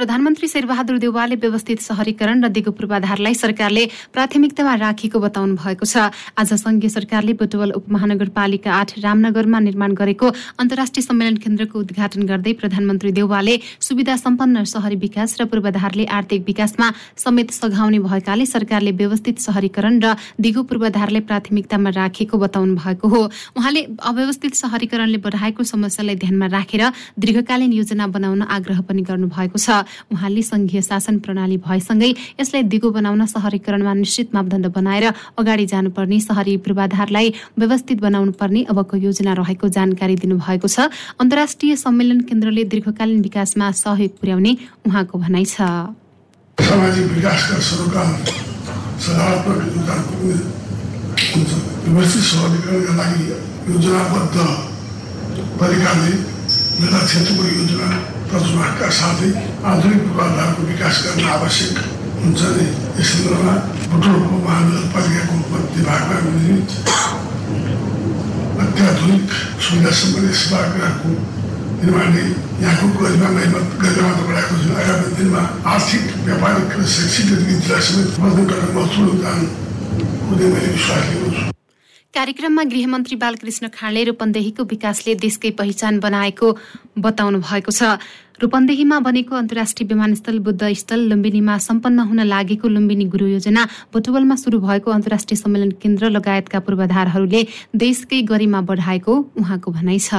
प्रधानमन्त्री शेरबहादुर देउवाले व्यवस्थित सहरीकरण र दिगो पूर्वाधारलाई सरकारले प्राथमिकतामा राखेको बताउनु भएको छ। आज संघीय सरकारले बुटवल उपमहानगरपालिका आठ रामनगरमा निर्माण गरेको अन्तर्राष्ट्रिय सम्मेलन केन्द्रको उद्घाटन गर्दै प्रधानमन्त्री देउवाले सुविधा सम्पन्न सहरी विकास र पूर्वाधारले आर्थिक विकासमा समेत सघाउने भएकाले सरकारले व्यवस्थित सहरीकरण र दिगो पूर्वाधारलाई प्राथमिकतामा राखेको बताउनु भएको हो। उहाँले अव्यवस्थित सहरीकरणले बढाएको समस्यालाई ध्यानमा राखेर दीर्घकालीन योजना बनाउन आग्रह पनि गर्नुभएको छ। उहाँले संघीय शासन प्रणाली भएसँगै यसलाई दिगो बनाउन सहरीकरणमा निश्चित मापदण्ड बनाएर अगाडि जानुपर्ने सहरी पूर्वाधारलाई व्यवस्थित बनाउनु पर्ने अबको योजना रहेको जानकारी दिनुभएको छ। अन्तर्राष्ट्रिय सम्मेलन केन्द्रले दीर्घकालीन विकासमा सहयोग पुर्याउने उहाँको भनाइ छ। सामाजिक विकासका सकारात्मक योगदान पुग्ने हुन्छ व्यवस्थित सहरीकरणका लागि योजनाबद्ध तरिकाले मेला क्षेत्रको योजना रचनाका साथै आधुनिक पूर्वाधारको विकास गर्न आवश्यक हुन्छ नै। यस सन्दर्भमा बुटोल महानगरपालिकाको विभागमा निर्मित अत्याधुनिक सुविधा सम्बन्धी सभागृहको निर्माणले यहाँको गरिमामा गरिमामा बढाएको छ। आगामी दिनमा आर्थिक व्यापारिक र शैक्षिक गतिविधिलाई समेत गर्न महत्त्वपूर्ण योगदान हुने मैले विश्वास लिएको छु। कार्यक्रममा गृहमन्त्री बालकृष्ण खाँडले रूपन्देहीको विकासले देशकै पहिचान बनाएको बताउनु भएको छ। रूपन्देहीमा बनेको अन्तर्राष्ट्रिय विमानस्थल बुद्ध स्थल लुम्बिनीमा सम्पन्न हुन लागेको लुम्बिनी गुरु योजना बुटवलमा शुरू भएको अन्तर्राष्ट्रिय सम्मेलन केन्द्र लगायतका पूर्वाधारहरूले देशकै गरिमा बढाएको उहाँको भनाइ छ।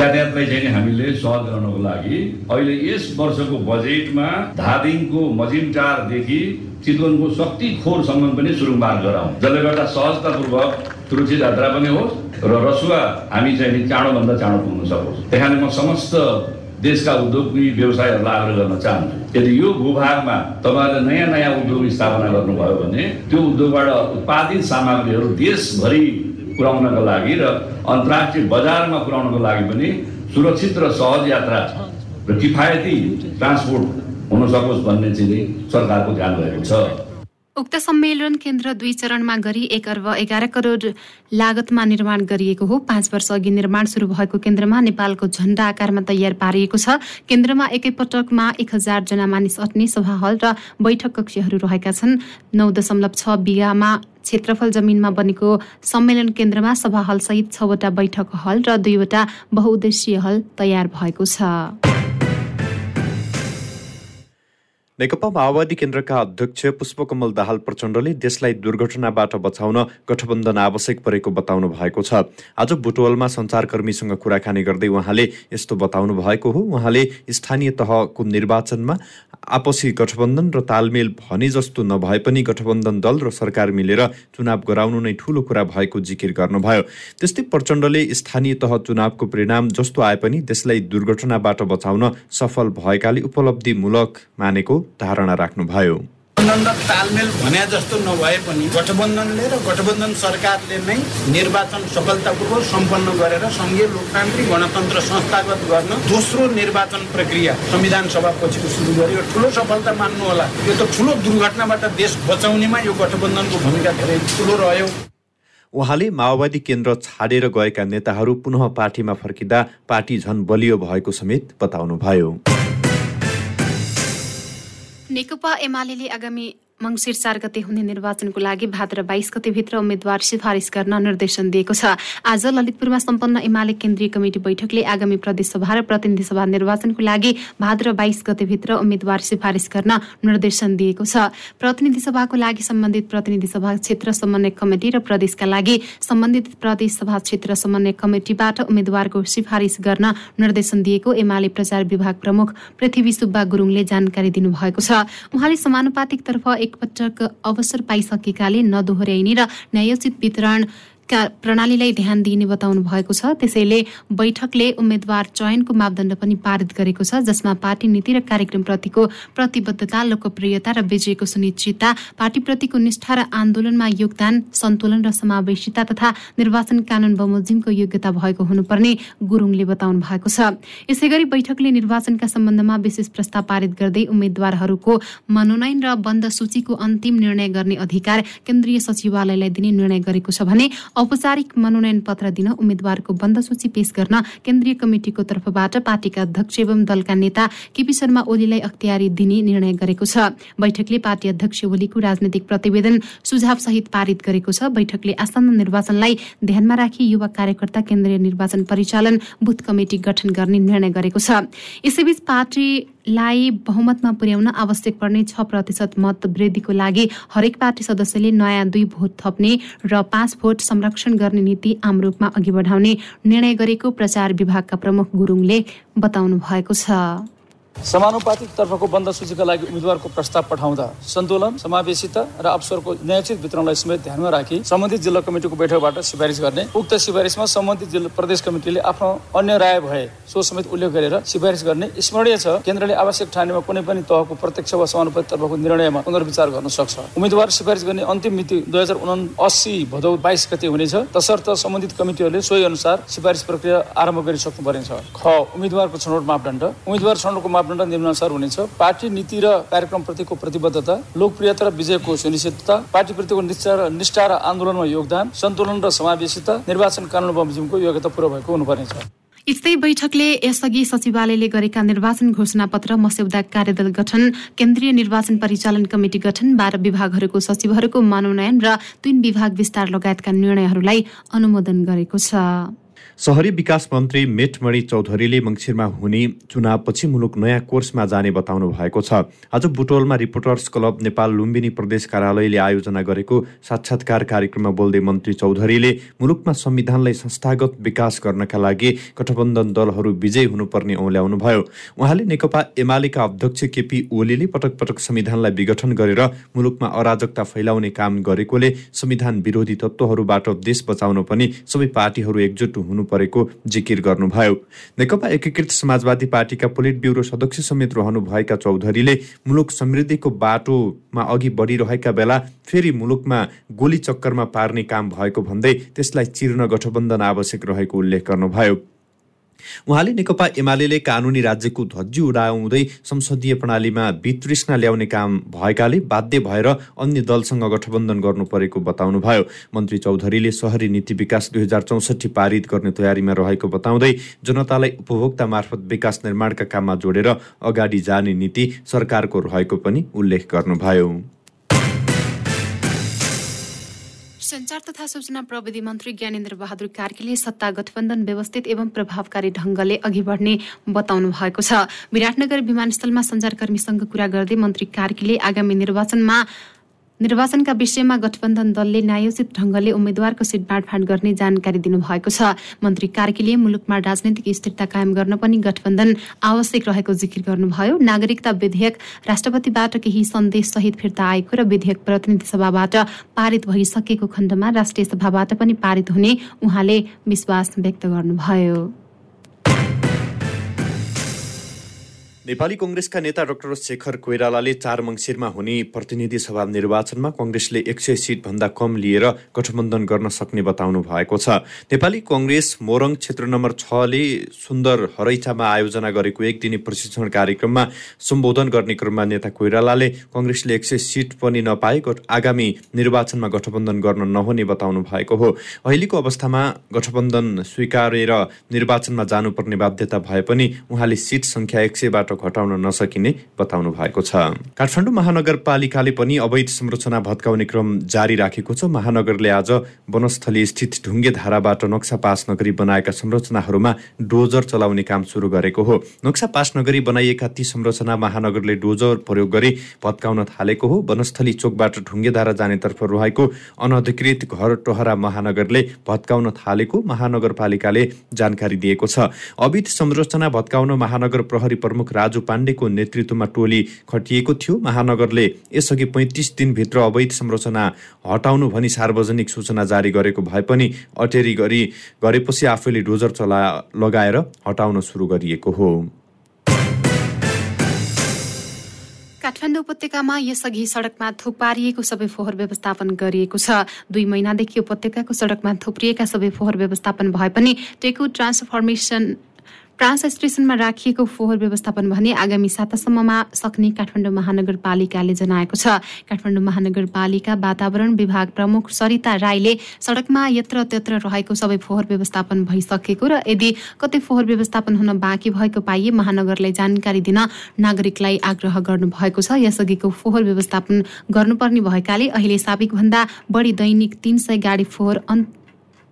यातायातलाई चाहिँ हामीले सहज गराउनको लागि अहिले यस वर्षको बजेटमा धादिङको मजिमटारदेखि चितवनको शक्ति खोरसम्म पनि सुरुङ मार्ग गराउँ जसले गर्दा सहजतापूर्वक सुरक्षित यात्रा पनि होस् र रसुवा हामी चाहिँ चाँडोभन्दा चाँडो पुग्न सकोस्। त्यहाँ म समस्त देशका उद्योगी व्यवसायहरूलाई आग्रह गर्न चाहन्छु। यदि यो भूभागमा तपाईँहरूले नयाँ नयाँ उद्योग स्थापना गर्नुभयो भने त्यो उद्योगबाट उत्पादित सामग्रीहरू देशभरि पुर्याउनका लागि र अन्तर्राष्ट्रिय बजारमा पुर्याउनको लागि पनि सुरक्षित र सहज यात्रा र किफायती ट्रान्सपोर्ट हुन सकोस् भन्ने चाहिँ सरकारको ध्यान रहेको छ। उक्त सम्मेलन केन्द्र दुई चरणमा गरी एक अर्ब एघार करोड लागतमा निर्माण गरिएको हो। पाँच वर्ष अघि निर्माण शुरू भएको केन्द्रमा नेपालको झण्डा आकारमा तयार पारिएको छ। केन्द्रमा एकैपटकमा एक हजार जना मानिस अट्ने सभा हल र बैठक कक्षहरू रहेका छन्। नौ दशमलव छ बिघामा क्षेत्रफल जमिनमा बनेको सम्मेलन केन्द्रमा सभा हलसहित छवटा बैठक हल र दुईवटा बहुद्देश्य हल तयार भएको छ। नेकपा माओवादी केन्द्रका अध्यक्ष पुष्पकमल दाहाल प्रचण्डले देशलाई दुर्घटनाबाट बचाउन गठबन्धन आवश्यक परेको बताउनु भएको छ। आज बुटवलमा सञ्चारकर्मीसँग कुराकानी गर्दै उहाँले यस्तो बताउनु भएको हो। उहाँले स्थानीय तहको निर्वाचनमा आपसी गठबन्धन र तालमेल भने जस्तो नभए पनि गठबन्धन दल र सरकार मिलेर चुनाव गराउनु नै ठूलो कुरा भएको जिकिर गर्नुभयो। त्यस्तै प्रचण्डले स्थानीय तह चुनावको परिणाम जस्तो आए पनि देशलाई दुर्घटनाबाट बचाउन सफल भएकाले उपलब्धिमूलक मानेको धारणा राख्नुभयो। गठबन्धन तालमेल भने जस्तो नभए पनि गठबन्धनले र गठबन्धन सरकारले नै निर्वाचन सफलतापूर्वक सम्पन्न गरेर सङ्घीय लोकतान्त्रिक गणतन्त्र संस्थागत गर्न दोस्रो निर्वाचन प्रक्रिया संविधान सभा पछिको सुरु गर्यो। ठुलो सफलता मान्नु होला यो त ठुलो दुर्घटनाबाट देश बचाउनेमा यो गठबन्धनको भूमिका धेरै ठुलो रह्यो। उहाँले माओवादी केन्द्र छाडेर गएका नेताहरू पुनः पार्टीमा फर्किँदा पार्टी झन बलियो भएको समेत बताउनुभयो। नेकपा एमाले आगामी मङ्सिर चार गते हुने निर्वाचनको लागि भाद्र बाइस गतेभित्र उम्मेद्वार सिफारिस गर्न निर्देशन दिएको छ। आज ललितपुरमा सम्पन्न एमाले केन्द्रीय कमिटी बैठकले आगामी प्रदेशसभा र प्रतिनिधि सभा निर्वाचनको लागि भाद्र बाइस गतेभित्र उम्मेद्वार सिफारिस गर्न निर्देशन दिएको छ। प्रतिनिधि सभाको लागि सम्बन्धित प्रतिनिधि सभा क्षेत्र समन्वय कमिटी र प्रदेशका लागि सम्बन्धित प्रदेश सभा क्षेत्र समन्वय कमिटीबाट उम्मेद्वारको सिफारिस गर्न निर्देशन दिएको एमाले प्रचार विभाग प्रमुख पृथ्वी सुब्बा गुरुङले जानकारी दिनुभएको छ। उहाँले समानुपातिक तर्फ एक एकपटक अवसर पाइसकेकाले नदोहोऱ्याइने र न्यायोचित वितरण प्रणालीलाई ध्यान दिइने बताउनु भएको छ। त्यसैले बैठकले उम्मेद्वार चयनको मापदण्ड पनि पारित गरेको छ जसमा पार्टी नीति र कार्यक्रमप्रतिको प्रतिबद्धता लोकप्रियता र विजयको सुनिश्चितता पार्टीप्रतिको निष्ठा र आन्दोलनमा योगदान सन्तुलन र समावेशिता तथा निर्वाचन कानून बमोजिमको योग्यता भएको हुनुपर्ने गुरुङले बताउनु भएको छ। यसै गरी बैठकले निर्वाचनका सम्बन्धमा विशेष प्रस्ताव पारित गर्दै उम्मेद्वारहरूको मनोनयन र बन्द सूचीको अन्तिम निर्णय गर्ने अधिकार केन्द्रीय सचिवालयलाई दिने निर्णय गरेको छ भने औपचारिक मनोनयन पत्र दिन उम्मेद्वारको बन्द सूची पेश गर्न केन्द्रीय कमिटिको तर्फबाट पार्टीका अध्यक्ष एवं दलका नेता केपी शर्मा ओलीलाई अख्तियारी दिने निर्णय गरेको छ। बैठकले पार्टी अध्यक्ष ओलीको राजनैतिक प्रतिवेदन सुझाव सहित पारित गरेको छ। बैठकले आसन्न निर्वाचनलाई ध्यानमा राखी युवा कार्यकर्ता केन्द्रीय निर्वाचन परिचालन बुथ कमिटी गठन गर्ने निर्णय गरेको छ। यसैबीच पार्टीलाई बहुमतमा पुर्याउन आवश्यक पर्ने छ प्रतिशत मत वृद्धिको लागि हरेक पार्टी सदस्यले नयाँ दुई भोट थप्ने र पाँच भोट संरक्षण गर्ने नीति आम रूपमा अघि बढाउने निर्णय गरेको प्रचार विभागका प्रमुख गुरुङले बताउनु भएको छ। समानुपातिक तर्फको बन्द सूचीका लागि उम्मेद्वारको प्रस्ताव पठाउँदा सन्तुलन समावेशिता र अवसरको न्यायोचित वितरणलाई समेत ध्यानमा राखी सम्बन्धित जिल्ला कमिटीको बैठकबाट सिफारिस गर्ने। उक्त सिफारिसमा सम्बन्धित जिल्ला प्रदेश कमिटीले आफ्नो अन्य राय भए सो समेत उल्लेख गरेर सिफारिस गर्ने स्मरणीय छ। केन्द्रले आवश्यक ठानेमा कुनै पनि तहको प्रत्यक्ष वा समानुपातिक तर्फको निर्णयमा पुनर्विचार गर्न सक्छ। उम्मेद्वार सिफारिस गर्ने अन्तिम मिति दुई हजार उना अस्सी भदौ बाइस गते हुनेछ। तसर्थ सम्बन्धित कमिटीहरूले सोही अनुसार सिफारिस प्रक्रिया आरम्भ गरिसक्नु पर्नेछ। ख उम्मेद्वारको छनौट मापदण्ड। उम्मेद्वार छनौटको मापदण्ड निम्नानुसार हुनेछ। पार्टी नीति र कार्यक्रमप्रतिको प्रतिबद्धता लोकप्रियता र विजयको सुनिश्चितता पार्टीप्रतिको निष्ठा र निष्ठा र आन्दोलनमा योगदान सन्तुलन र समावेशिता निर्वाचन कानुन बमोजिमको योग्यता पुरा भएको हुनुपर्नेछ। यस्तै बैठकले यसअघि सचिवालयले गरेका निर्वाचन घोषणा पत्र मस्यौदा कार्यदल गठन केन्द्रीय निर्वाचन परिचालन कमिटी गठन बाह्र विभागहरूको सचिवहरूको मनोनयन र तीन विभाग विस्तार लगायतका निर्णयहरूलाई अनुमोदन गरेको छ। सहरी विकास मन्त्री मेटमणि चौधरीले मङ्सिरमा हुने चुनावपछि मुलुक नयाँ कोर्समा जाने बताउनु भएको छ। आज बुटोलमा रिपोर्टर्स क्लब नेपाल लुम्बिनी प्रदेश कार्यालयले आयोजना गरेको साक्षात्कार कार्यक्रममा बोल्दै मन्त्री चौधरीले मुलुकमा संविधानलाई संस्थागत विकास गर्नका लागि गठबन्धन दलहरू विजय हुनुपर्ने औल्याउनुभयो उहाँले नेकपा एमालेका अध्यक्ष केपी ओलीले पटक पटक संविधानलाई विघटन गरेर मुलुकमा अराजकता फैलाउने काम गरेकोले संविधान विरोधी तत्त्वहरूबाट देश बचाउन पनि सबै पार्टीहरू एकजुट हुनु परेको जिकिर गर्नुभयो। नेकपा एकीकृत समाजवादी पार्टीका पोलिट ब्युरो सदस्य समेत रहनुभएका चौधरीले मुलुक समृद्धिको बाटोमा अघि बढिरहेका बेला फेरि मुलुकमा गोली चक्करमा पार्ने काम भएको भन्दै त्यसलाई चिर्न गठबन्धन आवश्यक रहेको उल्लेख गर्नुभयो। उहाँले नेकपा एमाले कानुनी राज्यको ध्वजी उडाउँदै संसदीय प्रणालीमा वितृष्णा ल्याउने काम भएकाले बाध्य भएर अन्य दलसँग गठबन्धन गर्नु परेको बताउनुभयो। मन्त्री चौधरीले सहरी नीति विकास दुई हजार चौसठी पारित गर्ने तयारीमा रहेको बताउँदै जनतालाई उपभोक्ता मार्फत विकास निर्माणका काममा जोडेर अगाडि जाने नीति सरकारको रहेको पनि उल्लेख गर्नुभयो। संचार तथा सूचना प्रविधि मन्त्री ज्ञानेन्द्र बहादुर कार्कीले सत्ता गठबन्धन व्यवस्थित एवं प्रभावकारी ढंगले अघि बढ्ने बताउनु भएको छ। विराटनगर विमानस्थलमा सञ्चारकर्मीसँग कुरा गर्दै मन्त्री कार्कीले आगामी निर्वाचनमा निर्वाचनका विषयमा गठबन्धन दलले न्यायोचित ढंगले उम्मेद्वारको सिट बाँडफाँड गर्ने जानकारी दिनुभएको छ। मन्त्री कार्कीले मुलुकमा राजनैतिक स्थिरता कायम गर्न पनि गठबन्धन आवश्यक रहेको जिकिर गर्नुभयो। नागरिकता विधेयक राष्ट्रपतिबाट केही सन्देश सहित फिर्ता आएको र विधेयक प्रतिनिधि सभाबाट पारित भइसकेको खण्डमा राष्ट्रिय सभाबाट पनि पारित हुने उहाँले विश्वास व्यक्त गर्नुभयो। नेपाली कङ्ग्रेसका नेता डाक्टर शेखर कोइरालाले चार मङ्सिरमा हुने प्रतिनिधि सभा निर्वाचनमा कङ्ग्रेसले एक सय सिटभन्दा कम लिएर गठबन्धन गर्न सक्ने बताउनु भएको छ। नेपाली कङ्ग्रेस मोरङ क्षेत्र नम्बर छले सुन्दर हरैचामा आयोजना गरेको एक दिने प्रशिक्षण कार्यक्रममा सम्बोधन गर्ने क्रममा नेता कोइरालाले कङ्ग्रेसले एक सय सिट पनि नपाए आगामी निर्वाचनमा गठबन्धन गर्न नहुने बताउनु भएको हो। अहिलेको अवस्थामा गठबन्धन स्वीकारेर निर्वाचनमा जानुपर्ने बाध्यता भए पनि उहाँले सिट सङ्ख्या एक सयबाट घटाउन नसकिने बताउनु भएको छ। काठमाडौँ महानगरपालिकाले पनि अवैध संरचना भत्काउने क्रम जारी राखेको छ। महानगरले आज वनस्थली स्थित ढुङ्गे धाराबाट नक्सा पास नगरी बनाएका संरचनाहरूमा डोजर चलाउने काम सुरु गरेको हो। नक्सा पास नगरी बनाइएका ती संरचना महानगरले डोजर प्रयोग गरी भत्काउन थालेको हो। वनस्थली चोकबाट ढुङ्गे धारा जानेतर्फ रहेको अनधिकृत घर टोहरा महानगरले भत्काउन थालेको महानगरपालिकाले जानकारी दिएको छ। अवैध संरचना भत्काउन महानगर प्रहरी प्रमुख राजु पाण्डेको नेतृत्वमा टोली खटिएको थियो। महानगरले यसअघि पैँतिस दिनभित्र अवैध संरचना हटाउनु भनी सार्वजनिक सूचना जारी गरेको भए पनि अटेरी गरी गरेपछि आफैले डोजर चला लगाएर हटाउन सुरु गरिएको हो। काठमाडौँ उपत्यकामा यसअघि सडकमा थुपारिएको सबै फोहोर व्यवस्थापन गरिएको छ। दुई महिनादेखि उपत्यकाको सडकमा थुप्रिएका सबै फोहोर व्यवस्थापन भए पनि टेकु ट्रान्सफर्मेसन ट्रान्स स्टेसनमा राखिएको फोहोर व्यवस्थापन भने आगामी सातासम्ममा सक्ने काठमाडौँ महानगरपालिकाले जनाएको छ। काठमाडौँ महानगरपालिका वातावरण विभाग प्रमुख सरिता राईले सडकमा यत्र त्यत्र रहेको सबै फोहोर व्यवस्थापन भइसकेको र यदि कतै फोहोर व्यवस्थापन हुन बाँकी भएको पाइए महानगरलाई जानकारी दिन नागरिकलाई आग्रह गर्नुभएको छ। यसअघिको फोहोर व्यवस्थापन गर्नुपर्ने भएकाले अहिले साबिकभन्दा बढी दैनिक तीन सय गाडी फोहोर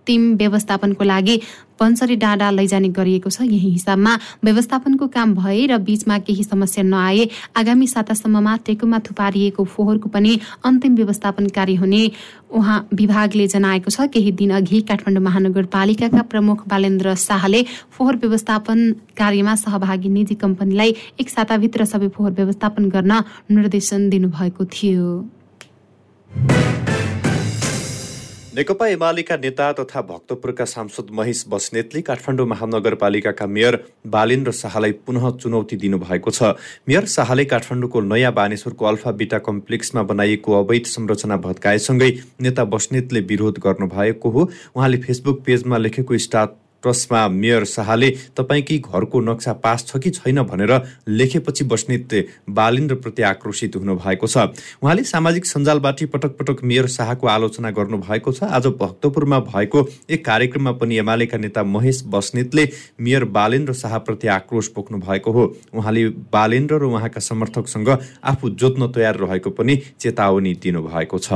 अन्तिम व्यवस्थापनको लागि पन्सरी डाँडा लैजाने गरिएको छ। यही हिसाबमा व्यवस्थापनको काम भए र बीचमा केही समस्या नआए आगामी सातासम्ममा टेकुमा थुपारिएको फोहोरको पनि अन्तिम व्यवस्थापन कार्य हुने उहाँ विभागले जनाएको छ। केही दिन अघि काठमाडौँ महानगरपालिकाका प्रमुख बालेन्द्र शाहले फोहोर व्यवस्थापन कार्यमा सहभागी निजी कम्पनीलाई एक साताभित्र सबै फोहोर व्यवस्थापन गर्न निर्देशन दिनुभएको थियो। नेकपा एमालेका नेता तथा भक्तपुरका सांसद महेश बस्नेतले काठमाडौँ महानगरपालिकाका मेयर बालेन्द्र शाहलाई पुनः चुनौती दिनुभएको छ। मेयर शाहले काठमाडौँको नयाँ बानेश्वरको अल्फा बिटा कम्प्लेक्समा बनाइएको अवैध संरचना भत्काएसँगै नेता बस्नेतले विरोध गर्नुभएको हो। उहाँले फेसबुक पेजमा लेखेको स्टाट ट्रस्टमा मेयर शाहले तपाईँकै घरको नक्सा पास छ कि छैन भनेर लेखेपछि बस्नेत बालिन्द्रप्रति आक्रोशित हुनुभएको छ। उहाँले सामाजिक सञ्जालबाट पटक पटक मेयर शाहको आलोचना गर्नुभएको छ। आज भक्तपुरमा भएको एक कार्यक्रममा पनि एमालेका नेता महेश बस्नेतले मेयर बालेन्द्र शाहप्रति आक्रोश पोख्नु भएको हो। उहाँले बालेन्द्र र उहाँका समर्थकसँग आफू जोत्न तयार रहेको पनि चेतावनी दिनुभएको छ।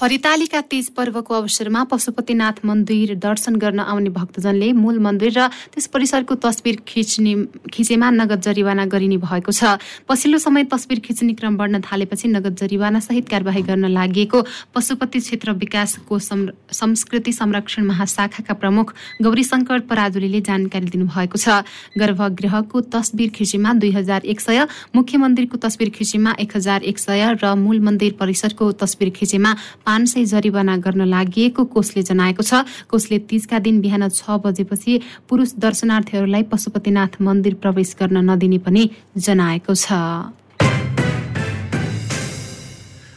हरितालिका तीज पर्वको अवसरमा पशुपतिनाथ मन्दिर दर्शन गर्न आउने भक्तजनले मूल मन्दिर र त्यस परिसरको तस्बिर खिच्ने खिचेमा नगद जरिवाना गरिने भएको छ। पछिल्लो समय तस्बिर खिच्ने क्रम बढ्न थालेपछि नगद जरिवाना सहित कार्यवाही गर्न लागि पशुपति क्षेत्र विकासको संस्कृति संरक्षण महाशाखाका प्रमुख गौरीशङ्कर पराजुलीले जानकारी दिनुभएको छ। गर्भगृहको तस्बिर खिचेमा दुई हजार एक सय मुख्य मन्दिरको तस्बिर खिचेमा एक हजार एक सय र मूल मन्दिर परिसरको तस्बिर खिचेमा पाँच सय जरिवाना गर्न लागि कोषले जनाएको छ। कोषले तीजका दिन बिहान छ बजेपछि पुरुष दर्शनार्थीहरूलाई पशुपतिनाथ मन्दिर प्रवेश गर्न नदिने पनि जनाएको छ।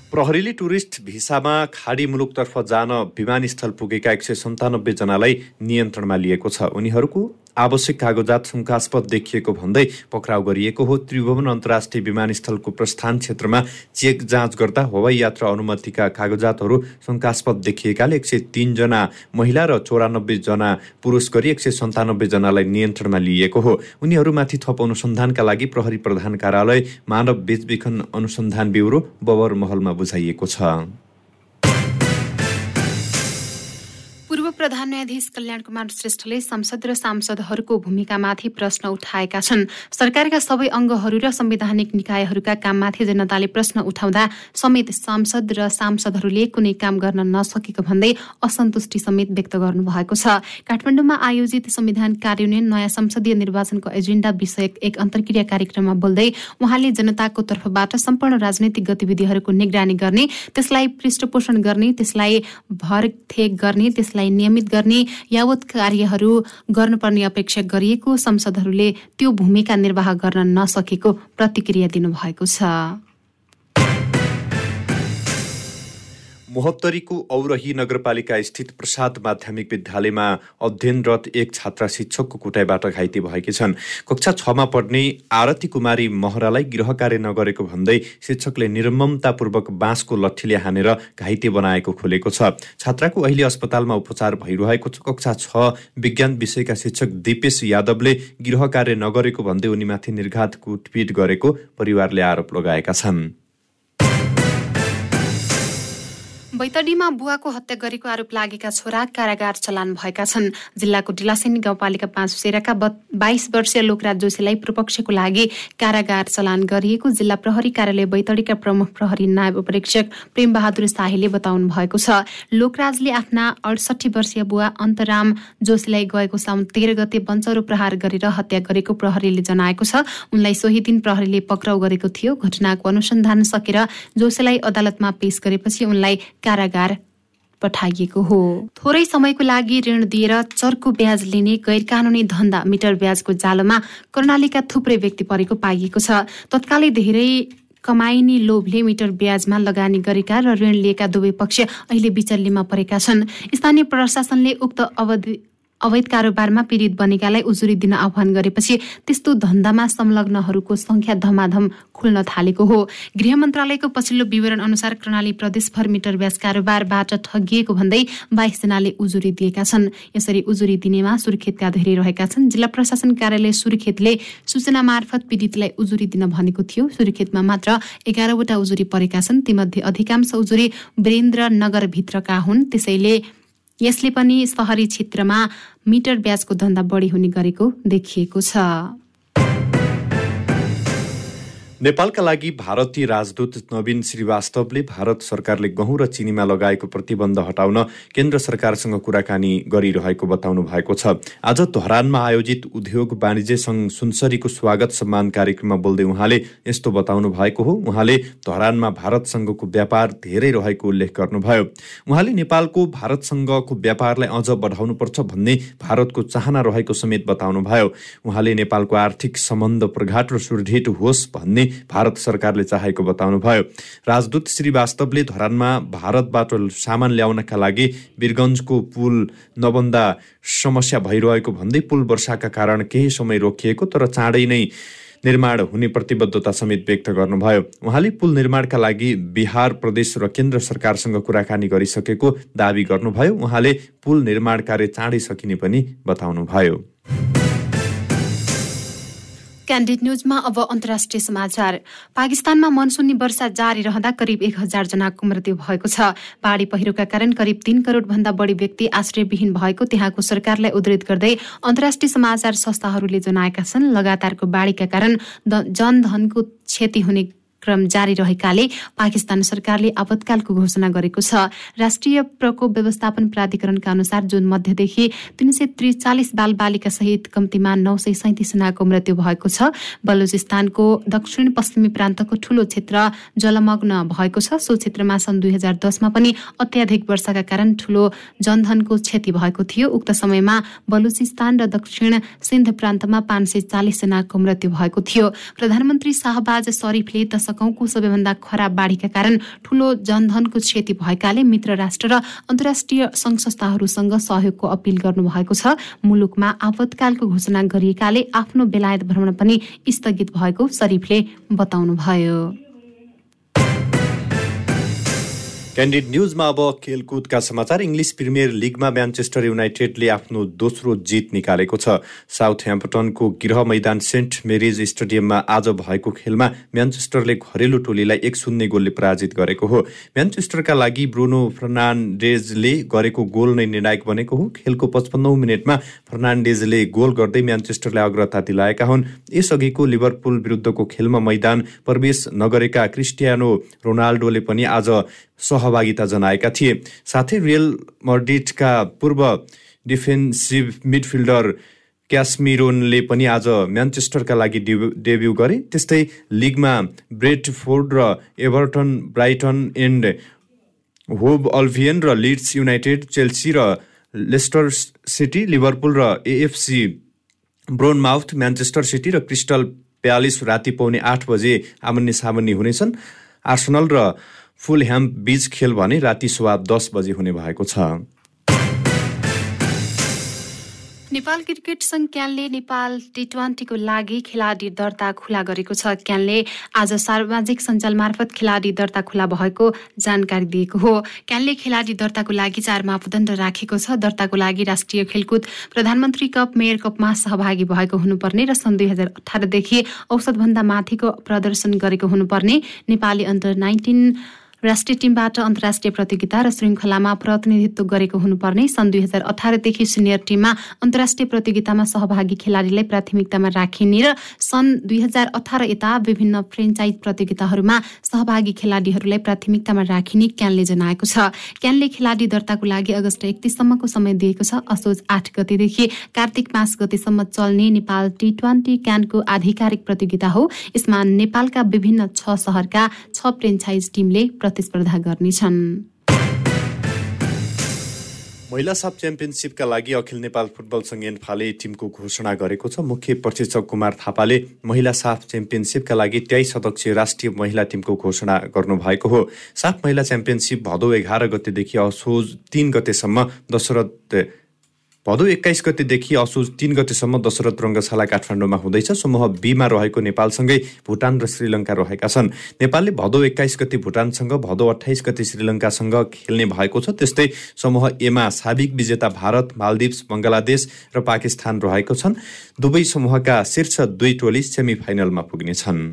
प्रहरीले टुरिस्ट भिसामा खाडी मुलुकतर्फ जान विमानस्थल पुगेका एक सय सन्तानब्बे जनालाई नियन्त्रणमा लिएको छ। उनीहरूको आवश्यक कागजात शङ्कास्पद देखिएको भन्दै पक्राउ गरिएको हो। त्रिभुवन अन्तर्राष्ट्रिय विमानस्थलको प्रस्थान क्षेत्रमा चेक जाँच गर्दा हवाई यात्रा अनुमतिका कागजातहरू शङ्कास्पद देखिएकाले एक सय तिनजना महिला र चौरानब्बेजना पुरुष गरी एक सय सन्तानब्बे जनालाई नियन्त्रणमा लिइएको हो। उनीहरूमाथि थप अनुसन्धानका लागि प्रहरी प्रधान कार्यालय मानव बेचबिखन अनुसन्धान ब्युरो बबर महलमा बुझाइएको छ। प्रधान न्यायाधीश कल्याण कुमार श्रेष्ठले संसद र सांसदहरूको भूमिकामाथि प्रश्न उठाएका छन्। सरकारका सबै अङ्गहरू र संवैधानिक निकायहरूका काममाथि जनताले प्रश्न उठाउँदा समेत सांसद र सांसदहरूले कुनै काम गर्न नसकेको भन्दै असन्तुष्टि समेत व्यक्त गर्नुभएको छ। काठमाडौँमा आयोजित संविधान कार्यान्वयन नयाँ संसदीय निर्वाचनको एजेन्डा विषयक एक अन्तर्क्रिया कार्यक्रममा बोल्दै उहाँले जनताको तर्फबाट सम्पूर्ण राजनैतिक गतिविधिहरूको निगरानी गर्ने त्यसलाई पृष्ठपोषण गर्ने त्यसलाई भरथेक गर्ने त्यसलाई नियमित गर्ने यावत कार्यहरू गर्नुपर्ने अपेक्षा गरिएको संसदहरूले त्यो भूमिका निर्वाह गर्न नसकेको प्रतिक्रिया दिनुभएको छ। मोहत्तरीको औरही नगरपालिका स्थित प्रसाद माध्यमिक विद्यालयमा अध्ययनरत एक छात्रा शिक्षकको कुटाइबाट घाइते भएकी छन्। कक्षा छमा पढ्ने आरती कुमारी महरालाई गृह कार्य नगरेको भन्दै शिक्षकले निर्ममतापूर्वक बाँसको लट्ठीले हानेर घाइते बनाएको खोलेको छ। छात्राको अहिले अस्पतालमा उपचार भइरहेको छ। कक्षा छ विज्ञान विषयका शिक्षक दिपेश यादवले गृह कार्य नगरेको भन्दै उनीमाथि निर्घात कुटपिट गरेको परिवारले आरोप लगाएका छन्। बैतडीमा बुवाको हत्या गरेको आरोप लागेका छोरा कारागार चलान भएका छन्। जिल्लाको डिलासेनी गाउँपालिका पाँच सेराका बाइस वर्षीय लोकराज जोशीलाई पूर्वपक्षको लागि कारागार चलान गरिएको जिल्ला प्रहरी कार्यालय बैतडीका प्रमुख प्रहरी नायब उपरीक्षक प्रेमबहादुर शाहीले बताउनु भएको छ। लोकराजले आफ्ना अडसठी वर्षीय बुवा अन्तराम जोशीलाई गएको साउन तेह्र गते बञ्चरो प्रहार गरेर हत्या गरेको प्रहरीले जनाएको छ। उनलाई सोही दिन प्रहरीले पक्राउ गरेको थियो। घटनाको अनुसन्धान सकेर जोशीलाई अदालतमा पेश गरेपछि उनलाई कारागार पठाइएको हो। थोरै समयको लागि ऋण दिएर चर्को ब्याज लिने गैर कानुनी धन्दा मिटर ब्याजको जालोमा कर्णालीका थुप्रै व्यक्ति परेको पाइएको छ। तत्कालै धेरै कमाइने लोभले मिटर ब्याजमा लगानी गरेका र ऋण लिएका दुवै पक्ष अहिले बिचल्लीमा परेका छन्। स्थानीय प्रशासनले उक्त अवधि अवैध कारोबारमा पीडित बनेकालाई उजुरी दिन आह्वान गरेपछि त्यस्तो धन्दामा संलग्नहरूको संख्या धमाधम खुल्न थालेको हो। गृह मन्त्रालयको पछिल्लो विवरण अनुसार कर्णाली प्रदेशभर मिटर ब्याज कारोबारबाट ठगिएको भन्दै बाइसजनाले उजुरी दिएका छन्। यसरी उजुरी दिनेमा सुर्खेतका धेरै रहेका छन्। जिल्ला प्रशासन कार्यालय सुर्खेतले सूचना मार्फत पीडितलाई उजुरी दिन भनेको थियो। सुर्खेतमा मात्र एघारवटा उजुरी परेका छन्। तीमध्ये अधिकांश उजुरी वीरेन्द्रनगरभित्रका हुन्। त्यसैले यसले पनि सहरी क्षेत्रमा मिटर ब्याजको धन्दा बढी हुने गरेको देखिएको छ। नेपालका लागि भारतीय राजदूत नवीन श्रीवास्तवले भारत सरकारले गहुँ र चिनीमा लगाएको प्रतिबन्ध हटाउन केन्द्र सरकारसँग कुराकानी गरिरहेको बताउनु भएको छ। आज धरानमा आयोजित उद्योग वाणिज्य सङ्घ सुनसरीको स्वागत सम्मान कार्यक्रममा बोल्दै उहाँले यस्तो बताउनु भएको हो। उहाँले धरानमा भारतसँगको व्यापार धेरै रहेको उल्लेख गर्नुभयो। उहाँले नेपालको भारतसँगको व्यापारलाई अझ बढाउनुपर्छ भन्ने भारतको चाहना रहेको समेत बताउनुभयो। उहाँले नेपालको आर्थिक सम्बन्ध प्रघाट र सुदृढ होस् भन्ने भारत सरकारले चाहेको बताउनुभयो। राजदूत श्रीवास्तवले धरानमा भारतबाट सामान ल्याउनका लागि वीरगञ्जको पुल नबन्दा समस्या भइरहेको भन्दै पुल वर्षाका कारण केही समय रोकिएको तर चाँडै नै निर्माण हुने प्रतिबद्धता समेत व्यक्त गर्नुभयो। उहाँले पुल निर्माणका लागि बिहार प्रदेश र केन्द्र सरकारसँग कुराकानी गरिसकेको दावी गर्नुभयो। उहाँले पुल निर्माण कार्य चाँडै सकिने पनि बताउनुभयो। क्यान्डिड न्युजमा अब अन्तर्राष्ट्रिय समाचार। पाकिस्तानमा मनसुनी वर्षा जारी रहँदा करिब एक हजार जनाको मृत्यु भएको छ। पहाडी पहिरोका कारण करिब तीन करोड भन्दा बढी व्यक्ति आश्रयविहीन भएको त्यहाँको सरकारलाई उद्धृत गर्दै अन्तर्राष्ट्रिय समाचार संस्थाहरूले जनाएका छन् लगातारको बाढीका कारण जनधनको क्षति हुने क्रम जारी रहेकाले पाकिस्तान सरकारले आपतकालको घोषणा गरेको छ। राष्ट्रिय प्रकोप व्यवस्थापन प्राधिकरणका अनुसार जुन मध्यदेखि तीन सय त्रिचालिस बालबालिका सहित कम्तीमा नौ सय सैतिस जनाको मृत्यु भएको छ। बलुचिस्तानको दक्षिण पश्चिमी प्रान्तको ठूलो क्षेत्र जलमग्न भएको छ। सो क्षेत्रमा सन् दुई हजार दसमा पनि अत्याधिक वर्षाका कारण ठूलो जनधनको क्षति भएको थियो। उक्त समयमा बलुचिस्तान र दक्षिण सिन्ध प्रान्तमा पाँच सय चालिस जनाको मृत्यु भएको थियो। प्रधानमन्त्री शाहबाज शरीफले दशक सकौँको सबैभन्दा खराब बाढीका कारण ठूलो जनधनको क्षति भएकाले मित्र राष्ट्र र अन्तर्राष्ट्रिय संघ संस्थाहरूसँग सहयोगको अपिल गर्नुभएको छ। मुलुकमा आपतकालको घोषणा गरिएकाले आफ्नो बेलायत भ्रमण पनि स्थगित भएको शरीफले बताउनुभयो। क्यान्डिड न्युजमा अब खेलकुदका समाचार। इङ्ग्लिस प्रिमियर लिगमा म्यान्चेस्टर युनाइटेडले आफ्नो दोस्रो जित निकालेको छ। साउथ ह्याम्पटनको गृह मैदान सेन्ट मेरिज स्टेडियममा आज भएको खेलमा म्यान्चेस्टरले घरेलु टोलीलाई एक शून्य गोलले पराजित गरेको हो। म्यान्चेस्टरका लागि ब्रुनो फर्नान्डेजले गरेको गोल नै निर्णायक बनेको हो। खेलको पचपन्नौ मिनटमा फर्नान्डेजले गोल गर्दै म्यान्चेस्टरलाई अग्रता दिलाएका हुन्। यसअघिको लिभरपुल विरुद्धको खेलमा मैदान प्रवेश नगरेका क्रिस्टियानो रोनाल्डोले पनि आज सहभागिता जनाएका थिए। साथै रियल मर्डिटका पूर्व डिफेन्सिभ मिडफिल्डर क्यासमिरोनले पनि आज म्यान्चेस्टरका लागि डेब्यू गरे। त्यस्तै लिगमा ब्रेडफोर्ड र Everton Brighton and Hove Albion र लिड्स युनाइटेड चेल्सी र लेस्टर सिटी लिभरपुल र एएफसी ब्रोनमाउथ म्यान्चेस्टर सिटी र क्रिस्टल प्यालिस राति पाउने आठ बजे आमन्य सामन्य हुनेछन्। आर्सनल र फुल ह्याम बीच खेल भने राति सुवा दस बजे हुने भएको छ। नेपाल क्रिकेट संघ क्यानले नेपाल टी ट्वेन्टीको लागि खेलाडी दर्ता खुला गरेको छ। क्यानले आज सामाजिक सञ्जाल मार्फत खेलाडी दर्ता खुला भएको जानकारी दिएको हो। क्यानले खेलाडी दर्ताको लागि चार मापदण्ड राखेको छ। दर्ताको लागि राष्ट्रिय खेलकुद प्रधानमन्त्री कप मेयर कपमा सहभागी भएको हुनुपर्ने र सन् दुई हजार अठारदेखि औसतभन्दा माथिको प्रदर्शन गरेको हुनुपर्ने नेपाली अन्डर नाइन्टिन राष्ट्रिय टिमबाट अन्तर्राष्ट्रिय प्रतियोगिता र श्रृङ्खलामा प्रतिनिधित्व गरेको हुनुपर्ने सन् दुई हजार अठारदेखि सिनियर टिममा अन्तर्राष्ट्रिय प्रतियोगितामा सहभागी खेलाडीलाई प्राथमिकतामा राखिने र सन् दुई हजार अठार यता विभिन्न फ्रेन्चाइज प्रतियोगिताहरूमा सहभागी खेलाडीहरूलाई प्राथमिकतामा राखिने क्यानले जनाएको छ। क्यानले खेलाडी दर्ताको लागि अगस्त एकतिससम्मको समय दिएको छ। असोज आठ गतेदेखि कार्तिक पाँच गतेसम्म चल्ने नेपाल टी ट्वेन्टी क्यानको आधिकारिक प्रतियोगिता हो। यसमा नेपालका विभिन्न छ सहरका छ फ्रेन्चाइज टिमले प्रतिस्पर्धा गर्नेछन्। महिला साफ च्याम्पियनसिपका लागि अखिल नेपाल फुटबल सङ्घ एन्फाले टिमको घोषणा गरेको छ। मुख्य प्रशिक्षक कुमार थापाले महिला साफ च्याम्पियनसिपका लागि तेइस सदस्यीय राष्ट्रिय महिला टिमको घोषणा गर्नुभएको हो। साफ महिला च्याम्पियनसिप भदौ एघार गतेदेखि असोज तिन गतेसम्म दशरथ भदौ एक्काइस गतेदेखि असोज तिन गतेसम्म दशरथ रङ्गशाला काठमाडौँमा हुँदैछ। समूह बीमा रहेको नेपालसँगै भुटान र श्रीलङ्का रहेका छन्। नेपालले भदौ एक्काइस गते भुटानसँग भदौ अठाइस गते श्रीलङ्कासँग खेल्ने भएको छ। त्यस्तै समूह एमा साबिक विजेता भारत मालदिप्स बङ्गलादेश र पाकिस्तान रहेको छन्। दुवै समूहका शीर्ष दुई टोली सेमी फाइनलमा पुग्नेछन्